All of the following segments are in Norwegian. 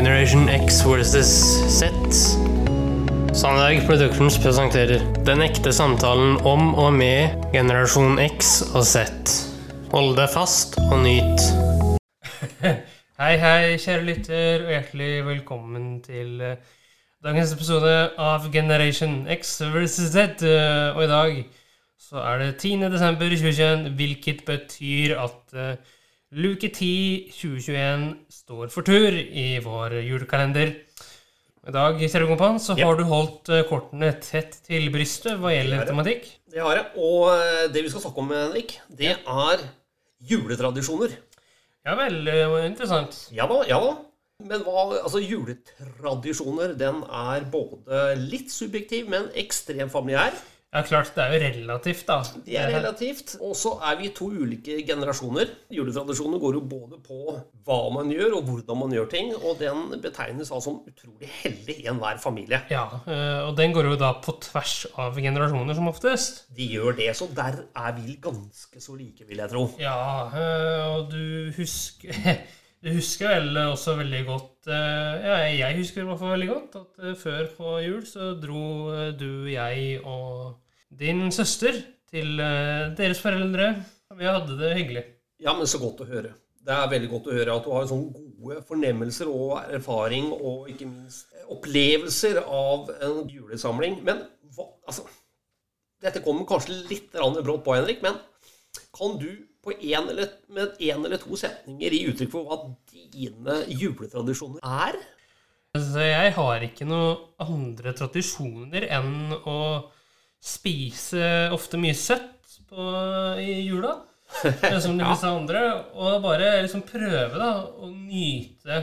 Generation X versus Z. Sandberg Productions presenterer Den ekte samtalen om og med generasjon X og Z. Hold deg fast og nyt. hei, hei, kjære lytter, og hjertelig velkommen til eh, dagens episode av Generation X versus Z. Eh, og i dag så er det 10. desember 2021, hvilket betyr at uh, luke 10 2021 står for tur i vår julekalender. I dag kjære kompan, så yep. har du holdt uh, kortene tett til brystet hva gjelder det. tematikk. Det har jeg. Og eh, det vi skal snakke om, Henrik, det er juletradisjoner. Ja vel, interessant. Ja da, ja da. Men hva, altså juletradisjoner, den er både litt subjektiv, men ekstremt familiær. Ja, klart, det er jo relativt, da. Det er relativt. Og så er vi to ulike generasjoner. Juletradisjonen går jo både på hva man gjør, og hvordan man gjør ting. Og den betegnes da som utrolig heldig i enhver familie. Ja, uh, og den går jo da på tvers av generasjoner, som oftest. De gjør det, så der er vi ganske så like, vil jeg tro. Ja, uh, og du husker Du husker vel også veldig godt uh, Ja, jeg husker i hvert fall veldig godt at uh, før på jul så dro uh, du, jeg og din søster til deres foreldre. Vi hadde det hyggelig. Ja, men så godt å høre. Det er veldig godt å høre at du har sånne gode fornemmelser og erfaring og ikke minst opplevelser av en julesamling. Men hva, altså Dette kommer kanskje litt brått på, Henrik, men kan du en eller, med én eller to setninger gi uttrykk for hva dine juletradisjoner er? Altså, jeg har ikke noen andre tradisjoner enn å spise ofte mye søtt på, i jula. Som de fleste andre. Og bare liksom prøve da, å nyte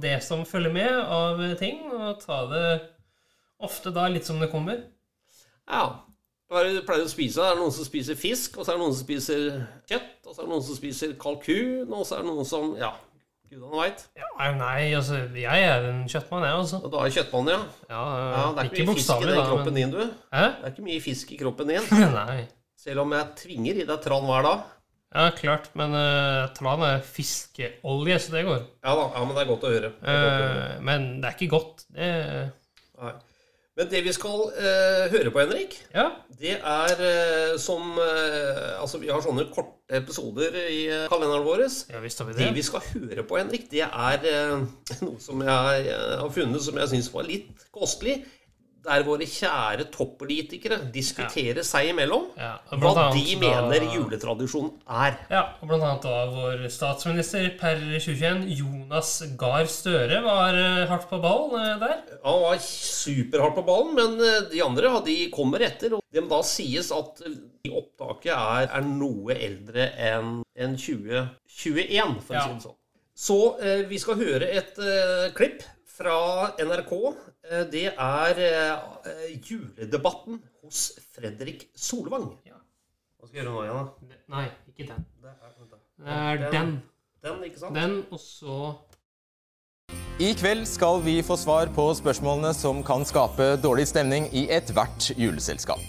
det som følger med av ting, og ta det ofte da litt som det kommer. Ja. Hva er det du pleier å spise? Er Det noen som spiser fisk, og så er det noen som spiser kjøtt, og så er det noen som spiser kalkun, og så er det noen som Ja, gudene veit. Ja, nei, altså, jeg er en kjøttmann, jeg, altså. Og du er kjøttmann, ja. Ja, ja. Det er ikke, ikke mye fisk i den kroppen Men... din, du. Hæ? Det er ikke mye fisk i kroppen din. nei. Selv om jeg tvinger i deg tran hver dag. Ja, klart, men uh, tran er fiskeolje, så det går. Ja da, ja, men det er godt å høre. Det godt å høre. Uh, men det er ikke godt. Det Nei. Men det vi skal eh, høre på, Henrik, Ja. det er eh, som eh, Altså, vi har sånne korte episoder i eh, kalenderen vår. ja visst har vi Det det. vi skal høre på, Henrik, det er eh, noe som jeg eh, har funnet som jeg syns var litt kostelig. Der våre kjære toppolitikere diskuterer seg imellom Ja, hva de da- mener juletradisjonen er. Ja, og blant annet da vår statsminister per 2021, Jonas Gahr Støre, var eh, hardt på ball der. Ja, Han var superhardt på ballen, men eh, de andre ja, de kommer etter. Og det må da sies at opptaket er, er noe eldre enn en 2021, for å Ja. si det sånn. Så eh, vi skal høre et eh, klipp fra NRK. Eh, det er eh, juledebatten hos Fredrik Solvang. Ja. Hva skal vi gjøre nå igjen, da? Nei, ikke den. Det er, vent da. Det er den. Den, ikke sant? Den, og så I kveld skal vi få svar på spørsmålene som kan skape dårlig stemning i ethvert juleselskap.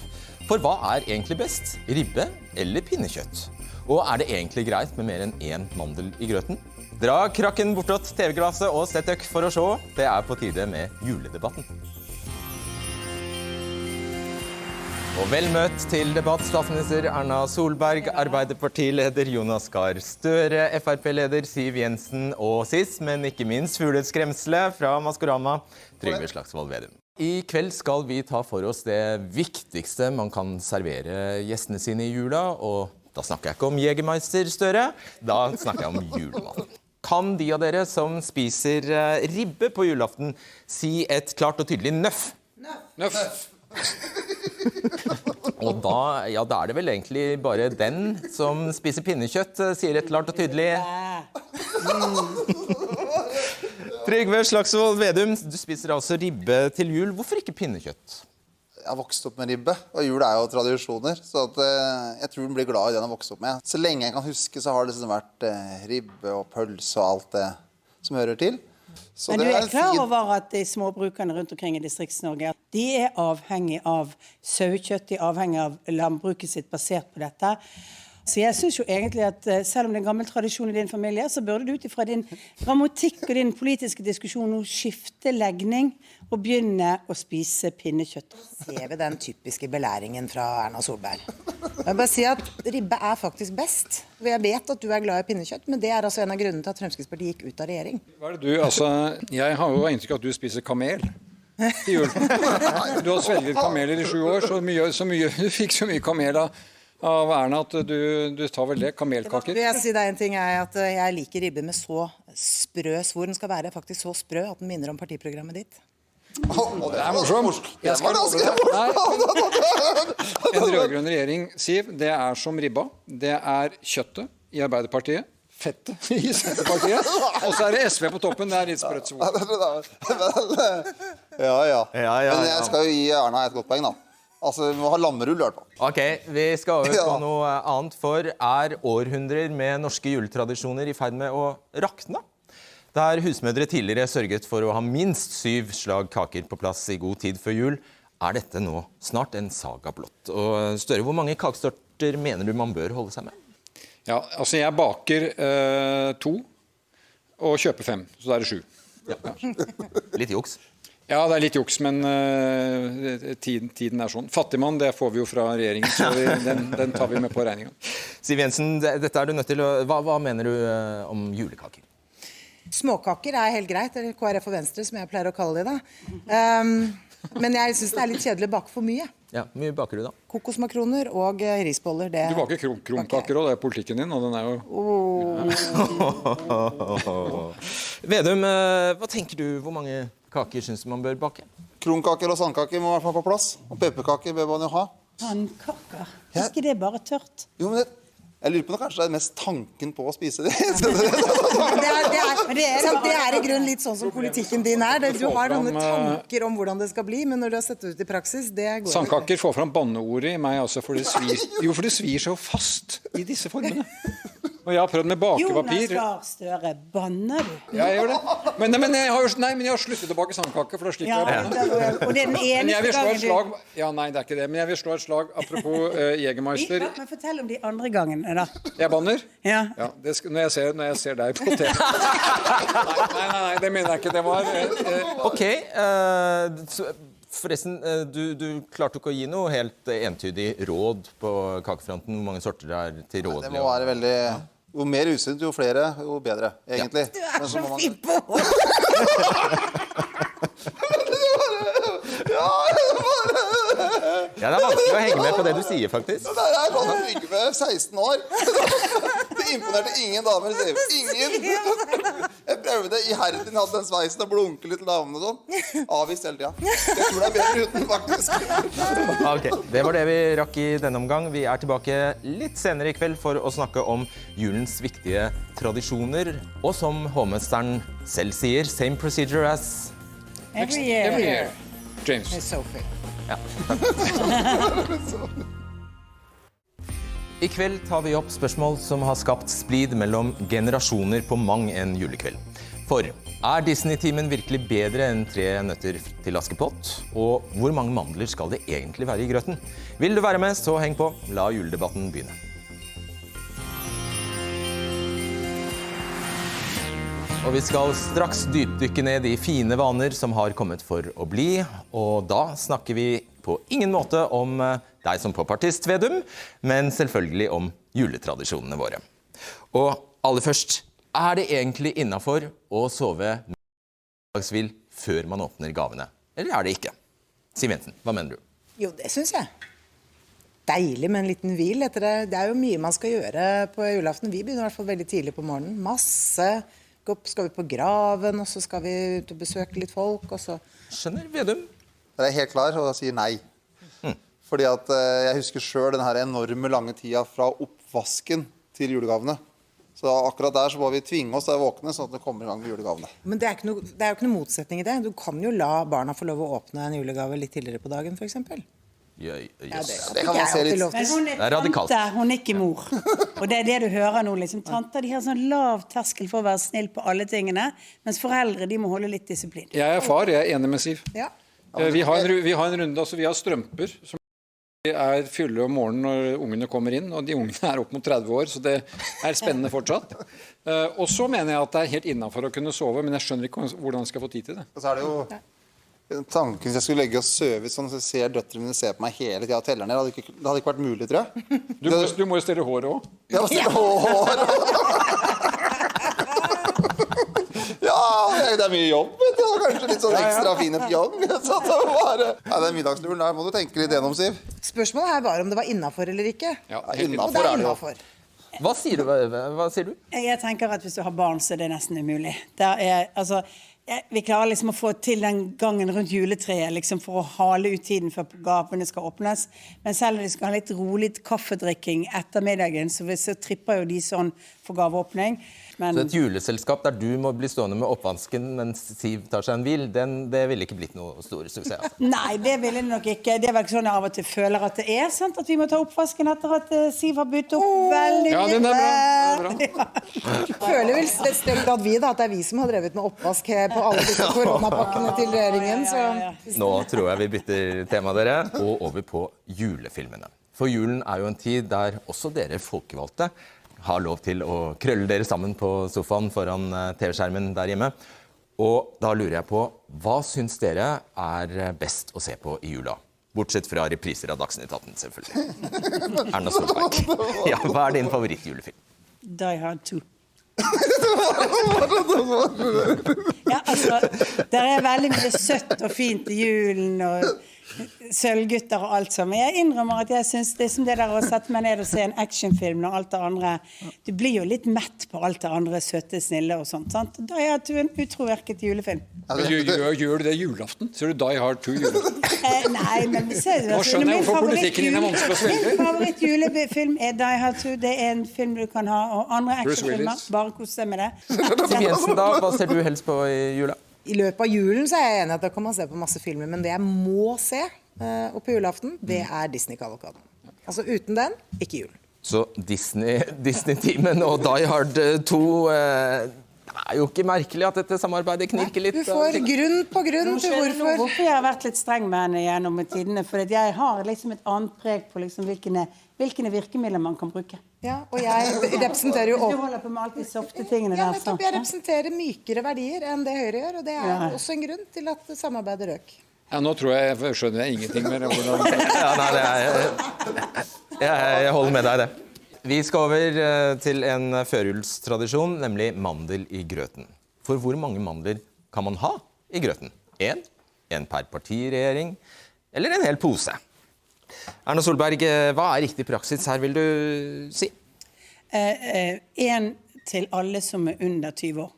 For hva er egentlig best? Ribbe eller pinnekjøtt? Og er det egentlig greit med mer enn én mandel i grøten? Dra krakken bortåt TV-glasset og sett dere for å se. Det er på tide med juledebatten. Og vel møtt til debatt, statsminister Erna Solberg, Arbeiderpartileder Jonas Gahr Støre, Frp-leder Siv Jensen og sist, men ikke minst fugleskremselet fra Maskorama, Trygve Slagsvold Vedum. I kveld skal vi ta for oss det viktigste man kan servere gjestene sine i jula, og da snakker jeg ikke om Jegermeister Støre, da snakker jeg om julemat. Kan de av dere som spiser eh, ribbe på julaften, si et klart og tydelig nøff? Nøff! Og da, ja, da er det vel egentlig bare den som spiser pinnekjøtt, eh, sier et klart og tydelig Trygve Slagsvold Vedum, du spiser altså ribbe til jul. Hvorfor ikke pinnekjøtt? Jeg har vokst opp med ribbe, og jul er jo tradisjoner. Så at, eh, jeg tror den blir glad i den jeg har vokst opp med. Så lenge jeg kan huske, så har det liksom vært eh, ribbe og pølse og alt det som hører til. Så Men du er, er klar fin- over at de småbrukerne rundt omkring i Distrikts-Norge de er avhengig av sauekjøtt, de er avhengig av landbruket sitt basert på dette. Så jeg synes jo egentlig at eh, Selv om det er en gammel tradisjon i din familie, så burde du ut ifra din grammatikk og din politiske diskusjon nå skifte legning og begynne å spise pinnekjøtt. ser vi den typiske belæringen fra Erna Solberg. Jeg vil bare si at Ribbe er faktisk best. Jeg vet at du er glad i pinnekjøtt, men det er altså en av grunnene til at Fremskrittspartiet gikk ut av regjering. Hva er det du, altså, jeg har jo inntrykk av at du spiser kamel. Du har svelget kameler i sju år, så, mye, så mye, du fikk så mye kamel av, av Erna at du, du tar vel det. Kamelkaker. Det jeg si deg en ting er at eh, Jeg liker ribbe med så sprø svor. Den skal være faktisk så sprø at den minner om partiprogrammet ditt. Det er morsomt. Jeg skal ganske deg. En rød-grønn regjering, Siv, det er som ribba. Det er kjøttet i Arbeiderpartiet. Fettet i Senterpartiet. Og så er det SV på toppen. Det er litt sprøtt svor. Ja, ja. Ja, ja, Men jeg skal jo gi Erna et godt poeng, da. Altså, Vi må ha lammerull, i hvert fall. Ok, Vi skal over på Ja. noe annet. For er århundrer med norske juletradisjoner i ferd med å rakne? Der husmødre tidligere sørget for å ha minst syv slag kaker på plass i god tid før jul, er dette nå snart en saga blått. Og Støre, hvor mange kakesorter mener du man bør holde seg med? Ja, altså jeg baker eh, to og kjøper fem, så da er det sju. Litt juks. Ja, det er litt juks, men uh, tiden, tiden er sånn. Fattigmann, det får vi jo fra regjeringen, så vi, den, den tar vi med på regninga. Siv Jensen, dette er du nødt til å Hva, hva mener du uh, om julekaker? Småkaker er helt greit, eller KrF og Venstre, som jeg pleier å kalle de. da. Um, men jeg syns det er litt kjedelig å bake for mye. Ja, mye baker du, da? Kokosmakroner og eh, risboller. Det Du baker kron kronkaker òg, det er politikken din, og den er jo Vedum, eh, hva tenker du? Hvor mange kaker syns du man bør bake? Kronkaker og sandkaker må i hvert fall på plass. Og pepperkaker bør man jo ha. Sandkaker? Ja. Er ikke det bare tørt? Jo, men det, jeg lurer på om det kanskje er mest tanken på å spise det. Det er, det, er, det er det er i grunnen litt sånn som politikken din er. Du har noen eh, tanker om hvordan det skal bli, men når du har sett det ut i praksis, det går ikke. Sandkaker får fram banneordet i meg, altså, for det svir, jo, for det svir så fast i disse formene. Og jeg har prøvd med bakepapir Jonas. Gahr Støre, banner du? Ja, jeg gjør det. Men, men, jeg har, nei, men jeg har sluttet å bake sandkaker, for da slipper Ja, jeg å banne. og det er den Men jeg eneste vil slå et gangen du slag Ja, nei, det er ikke det. Men jeg vil slå et slag apropos uh, Jegermeister. Ja, Men fortell om de andre gangene, da. Jeg banner. Ja. Ja, det skal, når, jeg ser, når jeg ser deg på TV. Nei, nei, nei, nei, det mener jeg ikke. Det var eh, eh, Ok, eh, så, forresten, eh, du, du klarte ikke å gi noe helt eh, entydig råd på kakefronten? Hvor mange sorter det er til råd? Det må være veldig Jo mer usunt, jo flere, jo bedre, egentlig. Du er Men så så fin på Ja, Det er vanskelig å henge med på det du sier, faktisk. Det er bygge med 16 år. Det imponerte ingen damer. Ingen. Jeg prøvde iherdig hadde den sveisen og blunke litt til damene og sånn. Avvist hele tida. Jeg tror det er bedre uten, faktisk. Ok, Det var det vi rakk i denne omgang. Vi er tilbake litt senere i kveld for å snakke om julens viktige tradisjoner. Og som hovmesteren selv sier, same procedure as Every year. every year. James. Sophie. I kveld tar vi opp spørsmål som har skapt splid mellom generasjoner på mang en julekveld. For er Disney-timen virkelig bedre enn Tre nøtter til Askepott? Og hvor mange mandler skal det egentlig være i grøten? Vil du være med, så heng på. La juledebatten begynne. Og vi skal straks dypdykke ned i fine vaner som har kommet for å bli. Og da snakker vi på ingen måte om eh, deg som popartist, Vedum, men selvfølgelig om juletradisjonene våre. Og aller først, er det egentlig innafor å sove middagshvil før man åpner gavene? Eller er det ikke? Siv Jensen, hva mener du? Jo, det syns jeg. Deilig med en liten hvil etter det. Det er jo mye man skal gjøre på julaften. Vi begynner i hvert fall veldig tidlig på morgenen. Masse. Skal vi på graven, og så skal vi ut og besøke litt folk, og så Skjønner Vedum? Jeg er helt klar og sier nei. Fordi at eh, jeg husker sjøl den her enorme lange tida fra oppvasken til julegavene. Så akkurat der så må vi tvinge oss til å våkne, sånn at det kommer i gang med julegavene. Men det er, ikke noe, det er jo ikke noe motsetning i det. Du kan jo la barna få lov å åpne en julegave litt tidligere på dagen, f.eks. Ja, Ja, det, det kan man se litt. Men hun er, Det er radikalt. tante, hun er ikke mor. Og det er det du hører nå. liksom. Tanter de har sånn lav terskel for å være snill på alle tingene, mens foreldre de må holde litt disiplin. Jeg er far, jeg er enig med Siv. Ja. Eh, Vi har en, vi har en runde, altså vi har strømper som er fulle om morgenen når ungene kommer inn, og de ungene er opp mot 30 år, så det er spennende fortsatt. Eh, og så mener jeg at det er helt innafor å kunne sove, men jeg skjønner ikke hvordan jeg skal få tid til det. Og så er det jo tanken hvis jeg skulle legge og sove sånn, så ser døtrene mine se på meg hele tida og teller ned. Det hadde ikke, det hadde ikke vært mulig, tror jeg. Du må, du må jo stelle håret òg. Jeg må stille hår. Ja, det er mye jobb. Og Kanskje litt sånn ekstra fine fjong. Så det, bare... ja, den middagsturen der må du tenke litt gjennom, Siv. Spørsmålet her var om det var innafor eller ikke. Ja, innenfor Og det er innafor. Hva sier du? Hva, sier du? Jeg tenker at hvis du har barn, så er det nesten umulig. Det er, altså, jeg, vi klarer liksom å få til den gangen rundt juletreet liksom for å hale ut tiden før gavene skal åpnes. Men selv om vi skal ha litt rolig kaffedrikking etter middagen, så, så tripper jo de sånn for gaveåpning. Men Så et juleselskap der du må bli stående med oppvansken mens Siv tar seg en hvil, den, det ville ikke blitt noe stor suksess. Altså. Nei, det ville det nok ikke. Det er vel ikke sånn jeg av og til føler at det er. sant? At vi må ta oppvasken etter at eh, Siv har budt opp veldig Ja, den er bra. Den er bra. Føler vel strengt at vi da, at det er vi som har drevet med oppvask på alle disse koronapakkene til regjeringen. Så Nå tror jeg vi bytter tema, dere, og over på julefilmene. For julen er jo en tid der også dere folkevalgte har lov til å krølle dere sammen på sofaen foran eh, TV-skjermen der hjemme. Og da lurer jeg på, hva syns dere er best å se på i jula? Bortsett fra repriser av Dagsnytt 18, selvfølgelig. Erna Solberg. Ja, hva er din favorittjulefilm? Die Hard 2. ja, altså, det er veldig mye søtt og fint i julen og sølvgutter og alt sånn. Men jeg innrømmer at jeg syns det er som det der å sette meg ned og se en actionfilm når alt det andre Du blir jo litt mett på alt det andre søte, snille og sånt. sant? Da er det en utroverket julefilm. Gjør, du det julaften? Ser du Die Hard 2 julaften? Eh, nei, men se, Nå skjønner jeg hvorfor politikken din er vanskelig å svelge. Min favorittjulefilm er Die Hard 2. Det er en film du kan ha, og andre actionfilmer. Bare kos deg med det. Jensen, da, hva ser du helst på i jula? I løpet av julen så er jeg enig at da kan man se på masse filmer, men det jeg må se uh, oppe på julaften, det er Disney-kavalkaden. Altså uten den, ikke jul. Så Disney- Disney-teamen og Die Hard 2 uh Det er jo ikke merkelig at dette samarbeidet knirker litt. Du får grunn på grunn til hvorfor. hvorfor jeg har vært litt streng med henne gjennom tidene? For jeg har liksom et annet preg på liksom hvilke, hvilke virkemidler man kan bruke. Ja, og jeg representerer jo Du holder på med alt de softe tingene Ja, der. Jeg representerer mykere verdier enn det Høyre gjør, og det er Ja. også en grunn til at samarbeidet røk. Ja, nå tror jeg jeg skjønner jeg ingenting mer. hvordan- Ja, nei, jeg, jeg, jeg holder med deg i det. Vi skal over eh, til en førjulstradisjon, nemlig mandel i grøten. For hvor mange mandler kan man ha i grøten? Én? En per partiregjering? Eller en hel pose? Erna Solberg, eh, hva er riktig praksis her, vil du si? Én eh, til alle som er under 20 år.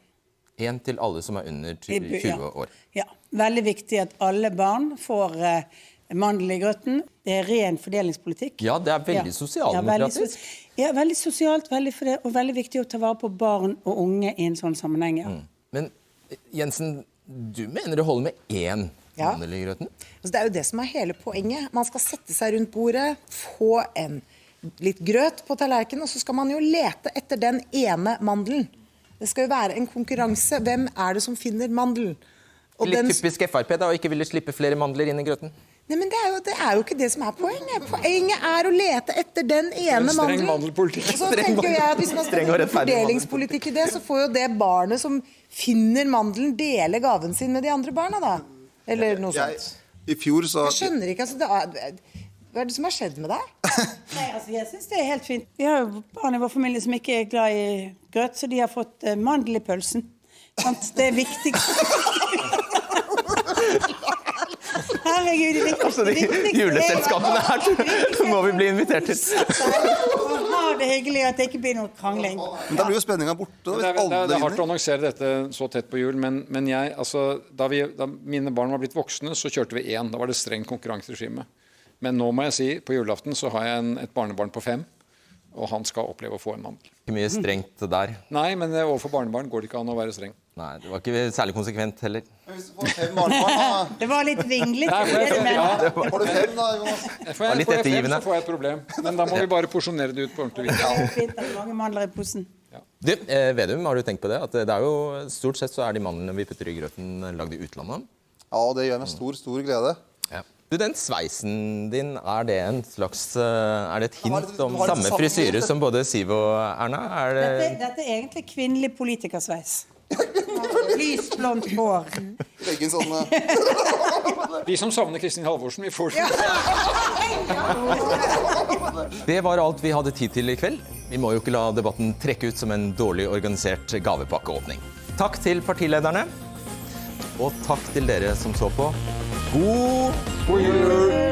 Én til alle som er under 20 ja. år. Ja. Veldig viktig at alle barn får eh, mandel i grøten. Det er ren fordelingspolitikk. Ja, det er veldig Ja. Ja, sosialdemokratisk. sos- ja, veldig sosialt, veldig det, og veldig viktig å ta vare på barn og unge i en sånn sammenheng. Ja. Men eh, Jensen, du mener det holder med én Ja. mandel i grøten? Altså, det er jo det som er hele poenget. Man skal sette seg rundt bordet, få en litt grøt på tallerkenen, og så skal man jo lete etter den ene mandelen. Det skal jo være en konkurranse. Hvem er det som finner mandelen? Og Litt den- typisk Frp da, å ikke ville slippe flere mandler inn i grøten. Nei, men det er, jo, det er jo ikke det som er poenget. Poenget er å lete etter den ene streng mandelen. mandelpolitikk. Og så tenker jeg at Hvis man skal Streng rettferdig fordelingspolitikk i det, så får jo det barnet som finner mandelen, dele gaven sin med de andre barna, da. Eller noe Jeg, sånt. I fjor så Jeg skjønner ikke, altså. Det er, hva er det som har skjedd med deg? Nei, altså, jeg syns det er helt fint. Vi har jo barn i vår familie som ikke er glad i grøt, så de har fått eh, mandel i pølsen. Sant? Det er viktig. Herregud, det viktigste, Altså, de juleselskapene her så må vi bli invitert til. Ha hyggelig, at det ikke blir noe krangling. Men da blir jo spenninga borte. Da, er, det, er, det er hardt å annonsere dette så tett på jul, men, men jeg, altså, da, vi, da mine barn var blitt voksne, så kjørte vi én. Da var det strengt konkurranseregime. Men nå må jeg si, på julaften så har jeg en, et barnebarn på fem, og han skal oppleve å få en mandel. Ikke mye strengt der. Nei, men eh, overfor barnebarn går det ikke an å være streng. Nei, det var ikke særlig konsekvent heller. Men Hvis du får fem barnebarn, Det var litt vinglete. Ja, får du fem, da, Jonas. får jeg, litt får jeg fem, så får jeg et problem. Men da må vi bare porsjonere det ut på ordentlig vis. Er fint det er mange mandler i posen. Du, eh, Vedum, har du tenkt på det? At det er jo, Stort sett så er de mandlene vi putter i grøten, lagd i utlandet. Ja, og det gjør meg stor, stor glede. Ja. Du, Den sveisen din, er det en slags eh, Er det et hint om samme frisyre som både Siv og Erna? Er det Dette, dette er egentlig kvinnelig politikersveis. Lyst blondt hår. Legge inn sånne De Vi som savner Kristin Halvorsen, vi får Det var alt vi hadde tid til i kveld. Vi må jo ikke la debatten trekke ut som en dårlig organisert gavepakkeåpning. Takk til partilederne. Og takk til dere som så på. God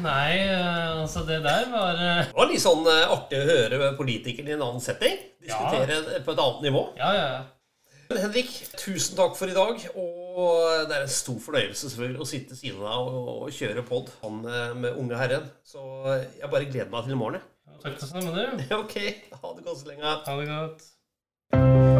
Nei, eh, altså det der var eh, Det var litt sånn eh, artig å høre politikeren i en annen setting. Diskutere ja. på et annet nivå. Ja, ja, ja. Men Henrik, tusen takk for i dag. Og det er en stor fornøyelse selvfølgelig å sitte siden av og, kjøre pod han med unge herren. Så jeg bare gleder meg til i morgen. Ja, Takk det samme, du. Ok, ha det godt så lenge. Ha det godt.